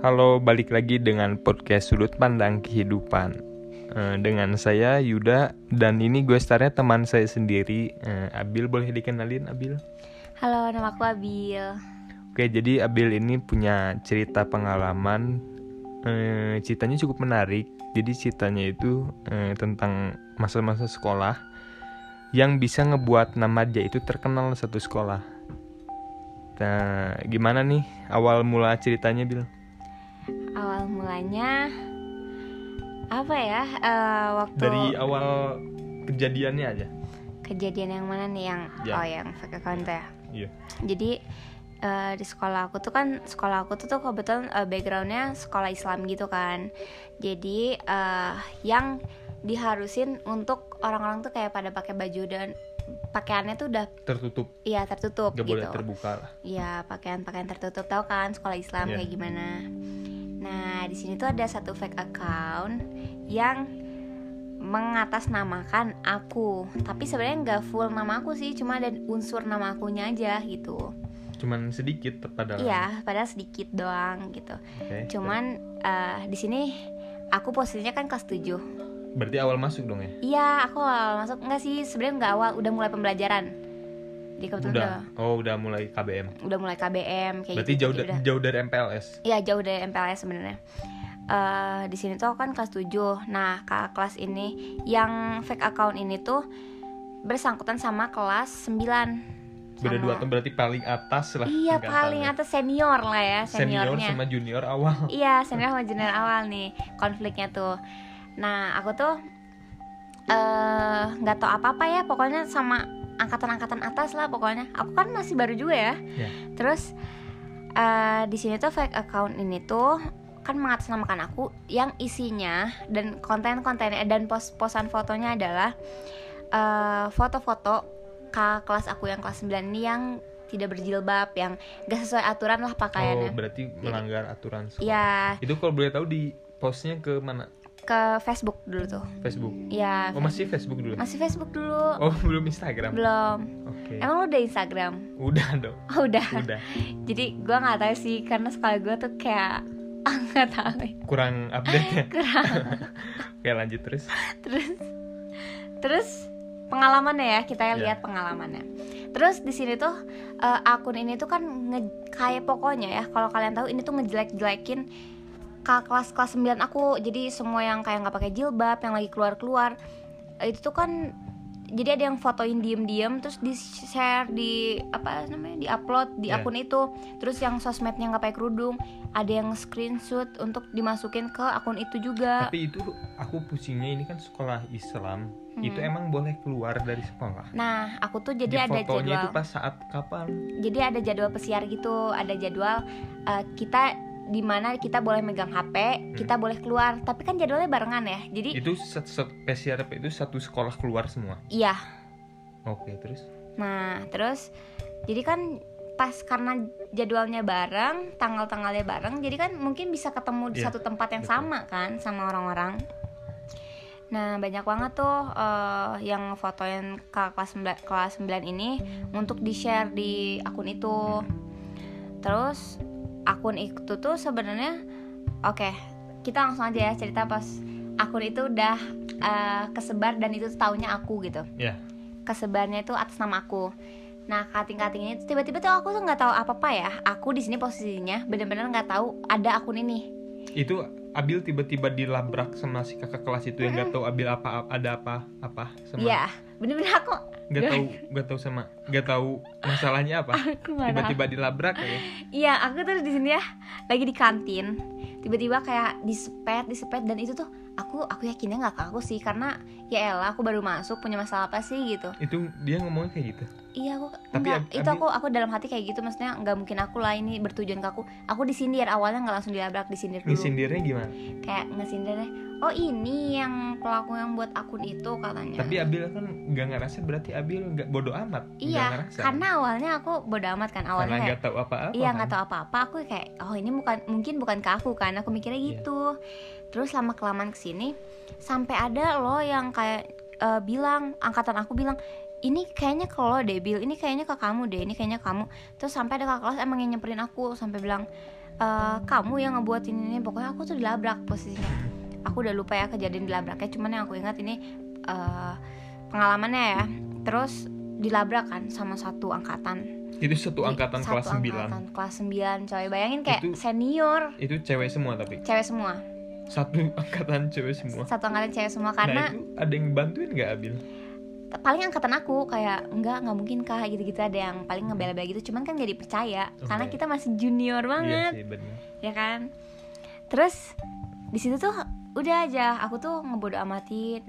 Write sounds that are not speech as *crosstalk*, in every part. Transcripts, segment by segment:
Halo, balik lagi dengan podcast Sudut Pandang Kehidupan Eh, Dengan saya Yuda dan ini gue starnya teman saya sendiri Eh, Abil boleh dikenalin Abil? Halo, nama aku Abil. Oke, jadi Abil ini punya cerita pengalaman Eh, Ceritanya cukup menarik Jadi ceritanya itu tentang masa-masa sekolah Yang bisa ngebuat nama dia itu terkenal satu sekolah Nah, gimana nih awal mula ceritanya Bil? Awal mulanya apa ya? eh, waktu Dari awal kejadiannya aja kejadian yang mana nih yang Ya. oh yang fake account ya. Iya Jadi eh, di sekolah aku tuh kan sekolah aku tuh tuh kebetulan eh, backgroundnya sekolah Islam gitu kan. Jadi eh, yang diharusin untuk orang-orang tuh kayak pada pakai baju dan pakaiannya tuh udah tertutup iya tertutup gak gitu. boleh terbuka lah Iya pakaian-pakaian tertutup tahu kan sekolah Islam Iya. kayak gimana. Nah di sini tuh ada satu fake account yang mengatasnamakan aku, tapi sebenarnya nggak full nama aku sih, cuma ada unsur nama akunya aja gitu. cuman sedikit padahal Iya, padahal sedikit doang gitu. Oke. Cuman eh, di sini aku posisinya kan kelas 7 berarti awal masuk dong ya Iya, aku awal masuk enggak sih, sebenarnya nggak awal, udah mulai pembelajaran. Jadi kebetulan udah. udah, oh udah mulai KBM udah mulai KBM kayak berarti gitu. jauh da- udah- jauh dari MPLS Iya jauh dari MPLS sebenarnya. Eh di sini tuh aku kan kelas 7 Nah kelas ini Yang fake account ini tuh Bersangkutan sama kelas 9 beda Sama- dua tahun berarti paling atas lah Iya paling atas senior lah ya senior Seniornya. sama junior awal. *laughs* Iya senior sama junior awal nih Konfliknya tuh. Nah aku tuh eh nggak tahu apa-apa ya Pokoknya sama angkatan-angkatan atas lah pokoknya. Aku kan masih baru juga ya. Ya. Terus eh di sini tuh fake account ini tuh kan mengatasnamakan aku yang isinya dan konten-kontennya dan pos-posan fotonya adalah eh, foto-foto kakak kelas aku yang kelas 9 ini yang tidak berjilbab yang gak sesuai aturan lah oh pakaiannya. berarti melanggar aturan sekolah Ya itu kalau boleh tahu di postnya ke mana ke Facebook dulu tuh. Facebook Ya oh masih Facebook dulu masih Facebook dulu. oh *laughs* belum Instagram Belum. oke Emang lu udah Instagram? udah dong *laughs* Oh, udah. udah Jadi gua nggak tahu sih karena sekolah gua tuh kayak *laughs* nggak tahu. ya. kurang update ya Kurang. oke lanjut terus terus terus pengalamannya ya kita Ya. lihat pengalamannya terus di sini tuh eh, akun ini tuh kan nge- kayak pokoknya ya kalau kalian tahu ini tuh ngejelek-jelekin kelas kelas 9 aku jadi semua yang kayak nggak pakai jilbab yang lagi keluar keluar itu tuh kan jadi ada yang fotoin diem-diem terus di share di apa namanya di upload di Ya. akun itu terus yang sosmednya nggak pakai kerudung ada yang screenshot untuk dimasukin ke akun itu juga tapi itu aku pusingnya ini kan sekolah Islam Hmm. itu emang boleh keluar dari sekolah Nah, aku tuh di jadi ada fotonya itu jadwal. pas saat kapan Jadi ada jadwal pesiar gitu, ada jadwal uh, kita di mana kita boleh megang HP, kita boleh keluar. Tapi kan jadwalnya barengan ya. Jadi itu PCRP itu satu sekolah keluar semua iya. oke terus Nah, terus jadi kan pas karena jadwalnya bareng, tanggal-tanggalnya bareng, jadi kan mungkin bisa ketemu di Iya, satu tempat yang betul. sama kan sama orang-orang. Nah, banyak banget tuh eh, yang fotoin ke kelas 9, kelas 9 ini untuk di-share di akun itu. Terus akun itu tuh sebenarnya oke, kita langsung aja ya cerita pas akun itu udah eh, kesebar dan itu taunya aku gitu ya kesebarnya itu atas nama aku. Nah, kating-kating ini tiba-tiba tuh aku tuh nggak tahu apa-apa ya. Aku di sini posisinya bener-bener nggak tahu ada akun ini. itu Abil tiba-tiba dilabrak sama si kakak kelas itu yang nggak tahu Abil apa ada apa apa sama Iya, bener-bener aku nggak tahu nggak tahu sama nggak tahu masalahnya apa. *laughs* Tiba-tiba dilabrak ya? Iya, aku tuh di sini ya lagi di kantin. Tiba-tiba kayak disepet, disepet dan itu tuh aku aku yakinnya nggak ke aku sih karena ya elah aku baru masuk punya masalah apa sih gitu. itu dia ngomongnya kayak gitu Iya aku Tapi enggak, Ab- itu aku aku dalam hati kayak gitu maksudnya nggak mungkin aku lah ini bertujuan ke aku. Aku disindir awalnya nggak langsung dilabrak disindir dulu. ngesindirnya gimana kayak ngesindirnya oh ini yang pelaku yang buat akun itu katanya tapi Abil kan nggak ngerasa berarti Abil nggak bodoh amat iya karena awalnya aku bodo amat kan karena awalnya kayak nggak tahu apa-apa iya kan? nggak tahu apa-apa aku kayak oh ini bukan mungkin bukan ke aku kan aku mikirnya Iya. gitu terus lama kelamaan ke sini sampai ada loh yang kayak eh, bilang angkatan aku bilang ini kayaknya ke lo debil ini kayaknya ke kamu deh ini kayaknya kamu. Terus sampai ada kakak kelas emang yang nyamperin aku sampai bilang e, kamu yang ngebuat ini, pokoknya aku tuh dilabrak posisinya. Aku udah lupa ya kejadian dilabraknya cuman yang aku ingat ini uh, pengalamannya ya. Terus dilabrak kan sama satu angkatan. Itu satu angkatan satu kelas 9 angkatan kelas 9 coy. Bayangin kayak Itu- senior. itu cewek semua tapi? Cewek semua satu *laughs* angkatan cewek semua. Satu angkatan cewek semua nah karena itu ada yang bantuin nggak Abil? Paling angkatan aku kayak enggak nggak mungkin kah gitu-gitu ada yang paling ngebela-bela gitu. Cuman kan gak dipercaya karena Oke. kita masih junior iya banget. sih benar ya kan? Terus di situ tuh udah aja aku tuh ngebodo amatin.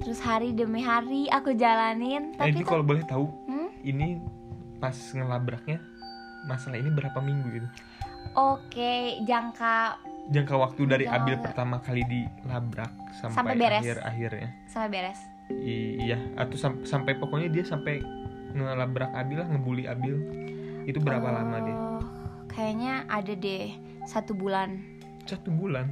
Terus hari demi hari aku jalanin eh, tapi ini tuh kalau boleh tahu Hmm? ini pas ngelabraknya masalah ini berapa minggu gitu? Oke jangka jangka waktu dari Abil pertama kali dilabrak sampai, Sampai beres. akhir akhirnya. Sampai beres? Iya. Atau sam- sampai pokoknya dia sampai ngelabrak Abil lah ngebully Abil. Itu berapa lama dia? Oh, kayaknya ada deh. Satu bulan. Satu bulan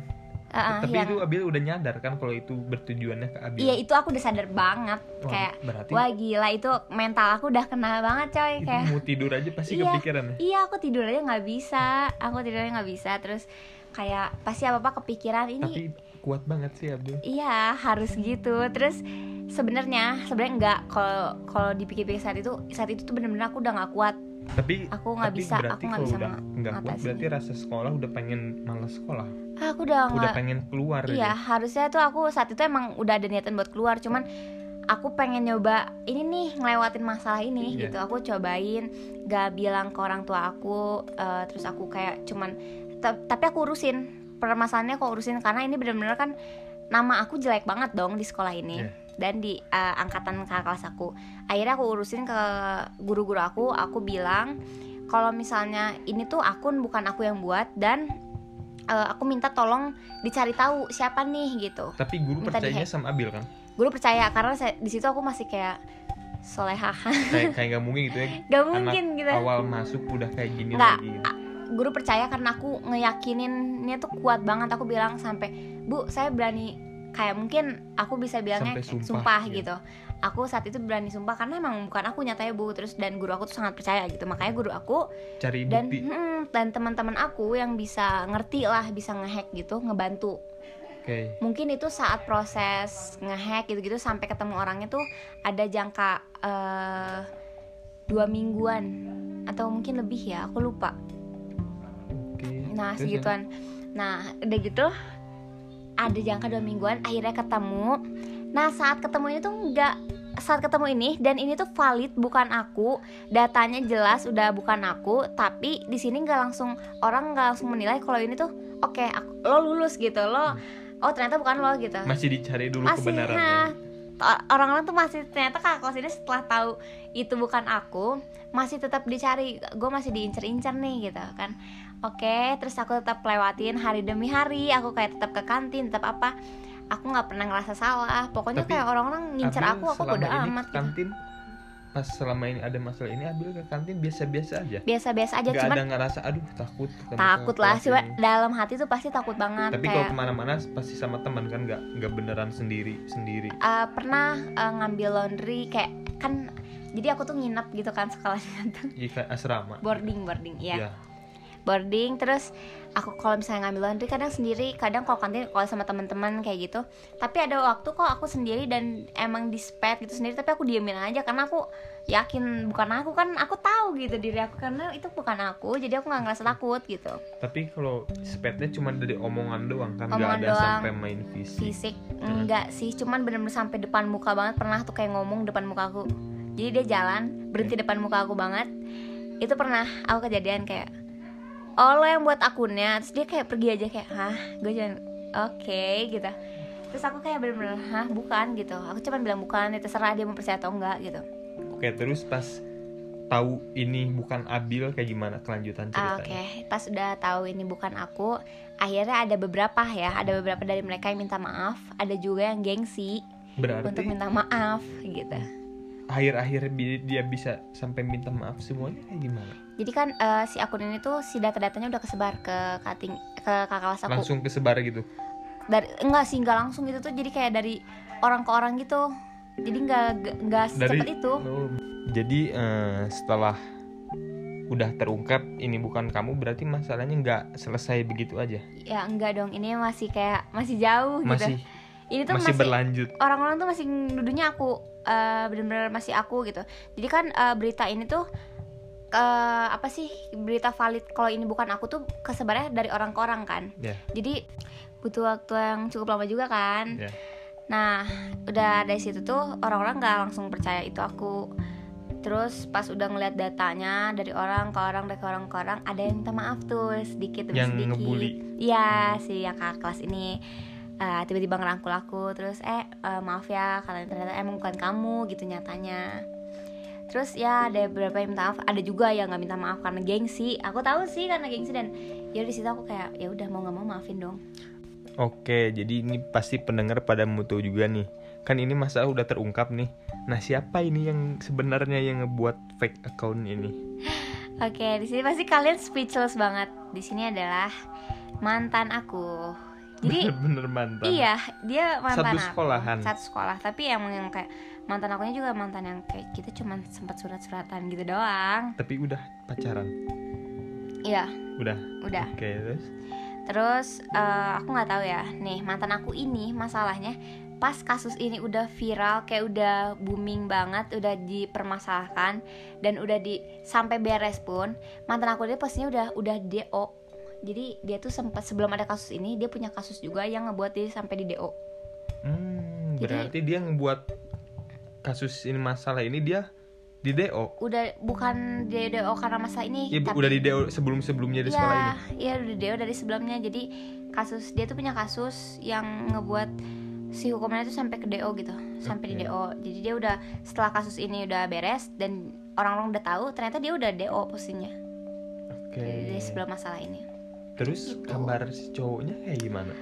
Ah, tapi yang- itu Abil udah nyadar kan kalau itu bertujuannya ke Abil? Iya itu aku udah sadar banget. Wah, kayak berarti wah gila itu mental aku udah kena banget coy. Itu kayak mau tidur aja pasti Iya. kepikiran ya? iya aku tidur aja nggak bisa. Aku tidurnya nggak bisa. Terus kayak pasti apa apa kepikiran. Ini tapi kuat banget sih Abdul iya harus gitu. Terus sebenarnya sebenarnya nggak. Kalau kalau dipikir-pikir saat itu saat itu tuh bener-bener aku udah nggak kuat tapi Aku nggak bisa, berarti aku nggak bisa udah nggak kuat berarti rasa sekolah udah pengen malas sekolah Ah, aku udah udah nggak pengen keluar iya aja. harusnya tuh aku saat itu emang udah ada niatan buat keluar cuman aku pengen nyoba ini nih ngelewatin masalah ini Iya. gitu aku cobain gak bilang ke orang tua aku eh, terus aku kayak cuman ta- tapi aku urusin permasalahannya aku urusin karena ini bener-bener kan nama aku jelek banget dong di sekolah ini Iya. Dan di eh, angkatan kakak kelas aku. Akhirnya aku urusin ke guru-guru aku aku bilang kalau misalnya ini tuh akun bukan aku yang buat dan eh, aku minta tolong dicari tahu siapa nih gitu. Tapi guru Minta percayanya sama Abil kan? Guru percaya karena saya, di situ aku masih kayak solehahan kayak *laughs* kayak nggak mungkin gitu ya? Gak anak mungkin gitu. awal masuk udah kayak gini Nggak, lagi. gitu. a- guru percaya karena aku ngeyakinin tuh kuat banget. Aku bilang sampai bu saya berani kayak mungkin aku bisa bilangnya Sampai sumpah, sumpah, iya. gitu. Aku saat itu berani sumpah karena emang bukan aku nyatanya bu terus dan guru aku tuh sangat percaya gitu. Makanya guru aku cari dan bukti. hmm, dan teman-teman aku yang bisa ngerti lah bisa ngehack gitu ngebantu. Oke. Mungkin itu saat proses ngehack gitu-gitu sampai ketemu orangnya tuh ada jangka eh, dua mingguan atau mungkin lebih ya aku lupa. Oke nah Terus ya? segituan nah udah gitu ada jangka dua mingguan akhirnya ketemu. Nah saat ketemu ini tuh enggak saat ketemu ini dan ini tuh valid bukan aku. Datanya jelas udah bukan aku tapi di sini nggak langsung orang nggak langsung menilai kalau ini tuh oke aku- lo lulus gitu lo oh ternyata bukan lo gitu. Masih dicari dulu masih kebenarannya. nah, orang-orang tuh masih ternyata kakak kelas ini setelah tahu itu bukan aku masih tetap dicari. Gue masih diincer-incer nih gitu kan oke terus aku tetap lewatin hari demi hari. Aku kayak tetap ke kantin tetap apa. Aku nggak pernah ngerasa salah. Pokoknya Tapi, kayak orang-orang ngincer Abil aku aku bodo amat ke gitu. kantin? Pas selama ini ada masalah ini Abil ke kantin biasa-biasa aja? Biasa-biasa aja nggak cuman ada ngerasa aduh takut takut lah sih ini." dalam hati tuh pasti takut banget tapi kalau ke mana-mana pasti sama teman kan nggak nggak beneran sendiri sendiri. Eh, pernah eh, ngambil laundry kayak kan jadi aku tuh nginep gitu kan sekolahnya tuh. Iya asrama. Boarding boarding ya ya boarding terus aku kalau misalnya ngambil laundry kadang sendiri kadang kalau kantin kalau sama teman-teman kayak gitu. Tapi ada waktu kok aku sendiri dan emang dispet gitu sendiri tapi aku diemin aja karena aku yakin bukan aku kan aku tahu gitu diri aku karena itu bukan aku jadi aku nggak ngerasa takut gitu. Tapi kalau spetnya cuma dari omongan doang kan nggak ada doang. sampai main fisik. Fisik enggak sih cuman bener-bener sampai depan muka banget pernah tuh kayak ngomong depan muka aku. Jadi dia jalan berhenti depan muka aku banget. Itu pernah aku kejadian kayak oh lo yang buat akunnya terus dia kayak pergi aja kayak hah gue cuman oke gitu. Terus aku kayak bener-bener hah bukan gitu. Aku cuman bilang bukan ya terserah dia mau percaya atau enggak gitu. Oke terus pas tahu ini bukan Abil kayak gimana kelanjutan ceritanya? Oke, pas udah tahu ini bukan aku, akhirnya ada beberapa ya, ada beberapa dari mereka yang minta maaf, ada juga yang gengsi berarti untuk minta maaf gitu. Akhir-akhir dia bisa sampai minta maaf semuanya kayak gimana? Jadi kan eh, si akun ini tuh si data-datanya udah kesebar ke kating ke kakak kelas aku. langsung kesebar gitu? Dari enggak sih enggak langsung gitu tuh. Jadi kayak dari orang ke orang gitu. jadi nggak nggak secepat itu. Oh, jadi eh, setelah udah terungkap ini bukan kamu berarti masalahnya nggak selesai begitu aja? Ya enggak dong. Ini masih kayak masih jauh masih gitu ini tuh masih masih, berlanjut. orang-orang tuh masih nuduhnya aku eh, bener-bener masih aku gitu jadi kan eh, berita ini tuh eh, apa sih berita valid kalau ini bukan aku tuh kesebarnya dari orang ke orang kan ya jadi butuh waktu yang cukup lama juga kan ya Nah, udah dari situ tuh orang-orang nggak langsung percaya itu aku. Terus pas udah ngeliat datanya dari orang ke orang dari orang ke orang ada yang minta maaf tuh sedikit demi Yang sedikit. ngebully. Iya si yang kakak kelas ini eh, tiba-tiba ngerangkul aku terus eh eh, maaf ya kalian ternyata emang bukan kamu gitu nyatanya. Terus ya ada beberapa yang minta maaf, ada juga yang nggak minta maaf karena gengsi. Aku tahu sih karena gengsi dan ya di situ aku kayak ya udah mau nggak mau maafin dong. Oke, jadi ini pasti pendengar pada mutu juga nih. Kan ini masalah udah terungkap nih. Nah, siapa ini yang sebenarnya yang ngebuat fake account ini? Oke, di sini pasti kalian speechless banget. Di sini adalah mantan aku. Jadi Bener-bener mantan. iya, dia mantan Satu aku. sekolahan. Satu sekolah, tapi emang yang kayak mantan akunya juga mantan yang kayak kita cuman sempat surat-suratan gitu doang. Tapi udah pacaran. Iya, Udah. udah. Oke, terus Terus eh, aku nggak tahu ya, nih mantan aku ini masalahnya pas kasus ini udah viral kayak udah booming banget, udah dipermasalahkan dan udah di sampai beres pun mantan aku dia pastinya udah udah DO. Jadi dia tuh sempat sebelum ada kasus ini dia punya kasus juga yang ngebuat dia sampai di DO. Hmm, Jadi- berarti dia ngebuat kasus ini masalah ini dia di DO. Udah bukan dia DO karena masa ini, Ya, tapi udah di DO sebelum-sebelumnya di sekolah ini. Iya, udah DO dari sebelumnya. Jadi kasus dia tuh punya kasus yang ngebuat si hukumannya tuh sampai ke DO gitu, sampai di Oke. DO. Jadi dia udah setelah kasus ini udah beres dan orang-orang udah tahu ternyata dia udah DO posisinya Oke. dari sebelum masalah ini. Terus Gitu. kabar si cowoknya kayak gimana?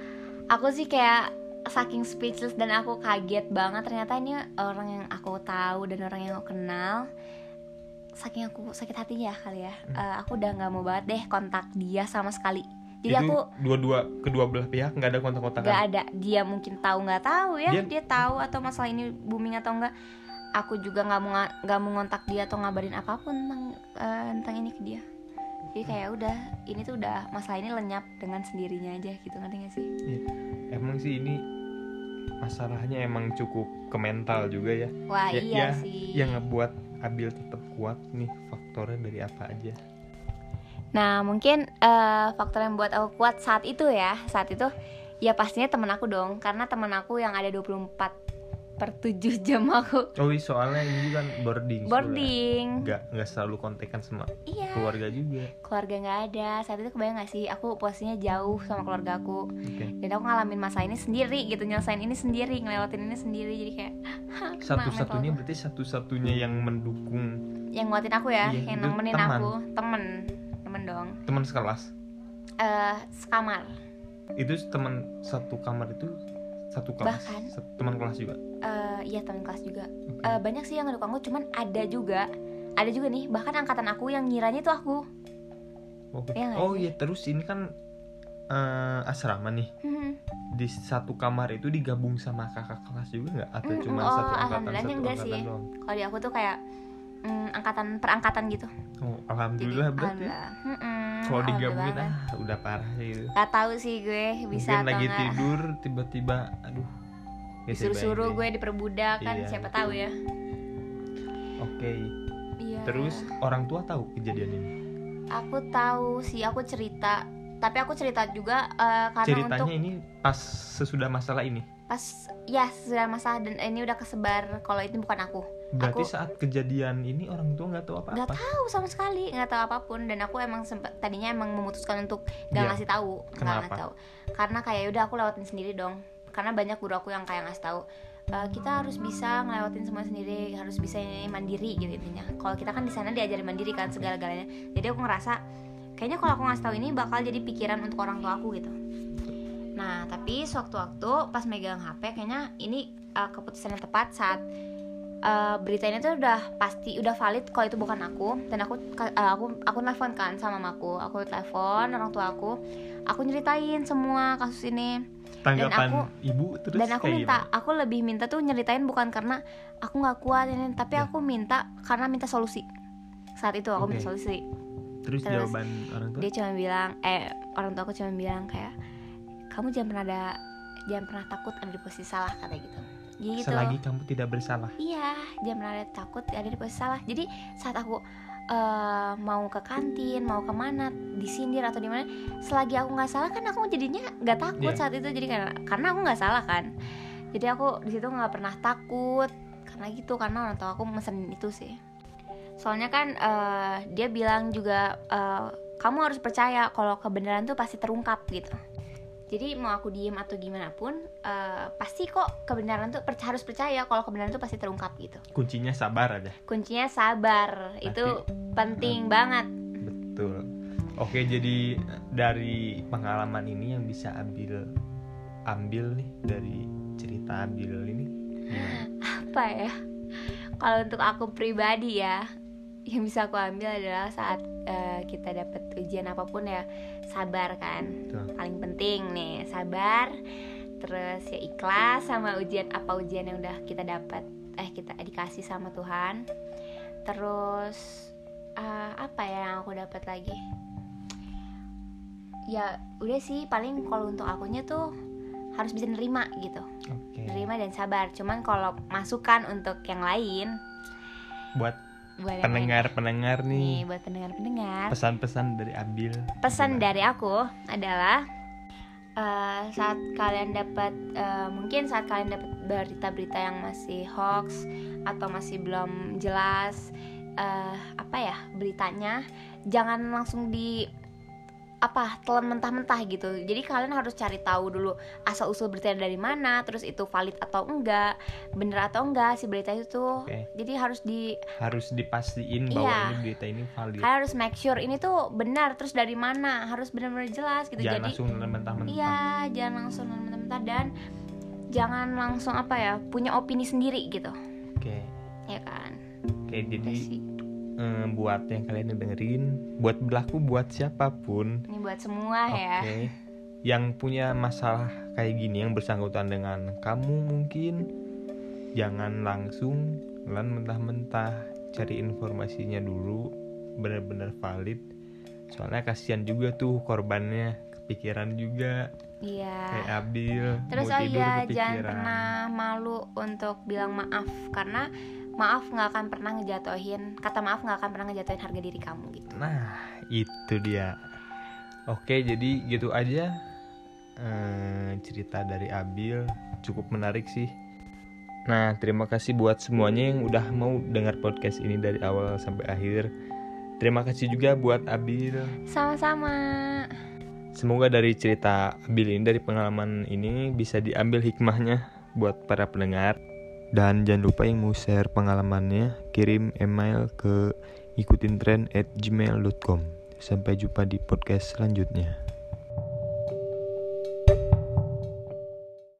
Aku sih kayak saking speechless dan aku kaget banget. Ternyata ini orang yang aku tahu dan orang yang aku kenal saking aku sakit hatinya kali ya. Eh, aku udah nggak mau banget deh kontak dia sama sekali. Jadi Itu aku dua-dua kedua belah pihak nggak ada kontak-kontakan. nggak ada. Dia mungkin tahu nggak tahu ya. Dia- dia, tahu atau masalah ini booming atau enggak aku juga nggak mau nggak mau ngontak dia atau ngabarin apa pun tentang eh, tentang ini ke dia jadi kayak udah ini tuh udah masalah ini lenyap dengan sendirinya aja gitu ngerti gak sih Iya. Emang sih ini masalahnya emang cukup ke mental juga ya. wah Ya- iya ya, sih Yang ngebuat Abil tetap kuat nih faktornya dari apa aja? Nah mungkin eh, faktor yang buat aku kuat saat itu ya Saat itu ya pastinya temen aku dong Karena temen aku yang ada 24 per 7 jam aku Oh iya, soalnya ini kan boarding. boarding Nggak nggak selalu kontekan sama Iya keluarga juga. keluarga nggak ada Saat itu kebayang gak sih aku posisinya jauh sama keluarga aku Oke. Dan aku ngalamin masa ini sendiri gitu Nyelesain ini sendiri, ngelewatin ini sendiri Jadi kayak kena Satu-satunya mental berarti satu-satunya yang mendukung. Yang nguatin aku ya, Iya, yang nemenin teman. aku Temen, temen dong teman sekelas. eh Sekamar Itu teman satu kamar itu satu kelas. Bahkan. Satu- teman kelas juga. Eh, Iya teman kelas juga Oke. Eh, banyak sih yang ngedukung aku cuman ada juga ada juga nih bahkan angkatan aku yang ngiranya itu aku. Iya nggak Oh iya terus ini kan eh, asrama nih Hmm. di satu kamar itu digabung sama kakak kelas juga nggak atau Mm, cuma oh, satu angkatan satu enggak angkatan sih. doang? kalau di aku tuh kayak mm, angkatan perangkatan gitu Oh jadi alhamdulillah berarti. alhamdulillah. Mm-mm, Kalau digabungin ah udah parah sih itu. Gak tahu sih gue bisa Mungkin lagi enggak tidur tiba-tiba aduh. Ya saya disuruh-suruh gue diperbudak kan Iya. siapa tahu ya Oke. iya Terus orang tua tahu kejadian ini. aku tahu sih aku cerita tapi aku cerita juga eh, karena Ceritanya untuk ini pas sesudah masalah ini. pas ya sudah masalah dan ini udah kesebar kalau itu bukan aku Berarti Aku- saat kejadian ini orang tua nggak tahu nggak apa-apa. tahu sama sekali nggak tahu apa pun dan aku emang sempet tadinya emang memutuskan untuk nggak Iya. ngasih tahu nggak Kenapa? ngasih tahu karena kayak udah aku lewatin sendiri dong karena banyak guru aku yang kayak ngasih tahu "E, kita harus bisa ngelewatin semua sendiri harus bisa ini mandiri gitu intinya. Kalau kita kan di sana diajari mandiri kan segala-galanya. Jadi aku ngerasa kayaknya kalau aku ngasih tahu ini bakal jadi pikiran untuk orang tua aku gitu. Nah tapi sewaktu-waktu pas megang HP kayaknya ini uh, keputusan yang tepat saat uh, berita ini tuh udah pasti udah valid kalau itu bukan aku. Dan aku uh, aku aku nelfon kan sama mamaku. Aku telepon orang tua aku. Aku nyeritain semua kasus ini tanggapan aku- ibu terus dan aku kayak minta gimana? aku lebih minta tuh nyeritain bukan karena aku nggak kuat ini tapi Ya. aku minta karena minta solusi. Saat itu aku minta Oke. solusi. Terus, terus jawaban orang tua? dia cuma bilang eh orang tua aku cuma bilang kayak kamu jangan pernah ada jangan pernah takut ada di posisi salah kata gitu. Jadi gitu selagi kamu tidak bersalah. Iya jangan pernah ada takut ada di posisi salah. Jadi saat aku eh, mau ke kantin mau ke mana disindir atau di mana selagi aku nggak salah kan aku jadinya nggak takut Iya. saat itu jadi karena karena aku nggak salah kan. Jadi aku di situ nggak pernah takut karena gitu karena orang tua aku mesen itu sih. Soalnya kan eh, dia bilang juga eh, kamu harus percaya kalau kebenaran tuh pasti terungkap gitu jadi mau aku diem atau gimana pun eh, pasti kok kebenaran tuh per- harus percaya kalau kebenaran tuh pasti terungkap gitu. Kuncinya sabar aja. Kuncinya sabar. Itu penting banget. Betul. Oke jadi dari pengalaman ini yang bisa ambil ambil nih dari cerita ambil ini gimana? apa ya? Kalau untuk aku pribadi ya yang bisa aku ambil adalah saat eh, kita dapat ujian apa pun ya sabar kan. Betul. paling sabar terus ya ikhlas sama ujian apa ujian yang udah kita dapat eh kita dikasih sama Tuhan. Terus eh, apa ya yang aku dapat lagi? Ya udah sih paling kalau untuk akunya tuh harus bisa nerima gitu. Oke. Nerima dan sabar. Cuman kalau masukan untuk yang lain buat buat yang lain- pendengar-pendengar nih. Nih buat pendengar-pendengar. Pesan-pesan dari Abil. Pesan Gimana? dari aku adalah eh, saat kalian dapat eh, mungkin saat kalian dapat berita-berita yang masih hoax atau masih belum jelas eh, apa ya beritanya jangan langsung di apa telan mentah-mentah gitu jadi kalian harus cari tahu dulu asal usul beritanya dari mana terus itu valid atau enggak bener atau enggak si berita itu tuh Oke. jadi harus di harus dipastiin bahwa Iya. ini berita ini valid kalian harus make sure ini tuh benar terus dari mana harus benar-benar jelas gitu jangan jadi langsung mentah-mentah Iya, jangan langsung mentah-mentah dan jangan langsung apa ya punya opini sendiri gitu, oke ya kan? oke Itu jadi. Eh, buat yang kalian dengerin buat berlaku buat siapa pun Ini buat semua ya. Oke. Yang punya masalah kayak gini yang bersangkutan dengan kamu mungkin jangan langsung lan mentah-mentah cari informasinya dulu benar-benar valid. Soalnya kasihan juga tuh korbannya kepikiran juga Iya. kayak Abil Terus oh iya, jangan pernah malu untuk bilang maaf karena maaf nggak akan pernah ngejatuhin kata maaf nggak akan pernah ngejatuhin harga diri kamu gitu. Nah, itu dia. Oke, jadi gitu aja eh, cerita dari Abil cukup menarik sih. Nah, terima kasih buat semuanya yang udah mau dengar podcast ini dari awal sampai akhir. Terima kasih juga buat Abil. Sama-sama. Semoga dari cerita Abil ini dari pengalaman ini bisa diambil hikmahnya buat para pendengar. Dan jangan lupa yang mau share pengalamannya kirim email ke ikutin tren at gmail.com. Sampai jumpa di podcast selanjutnya.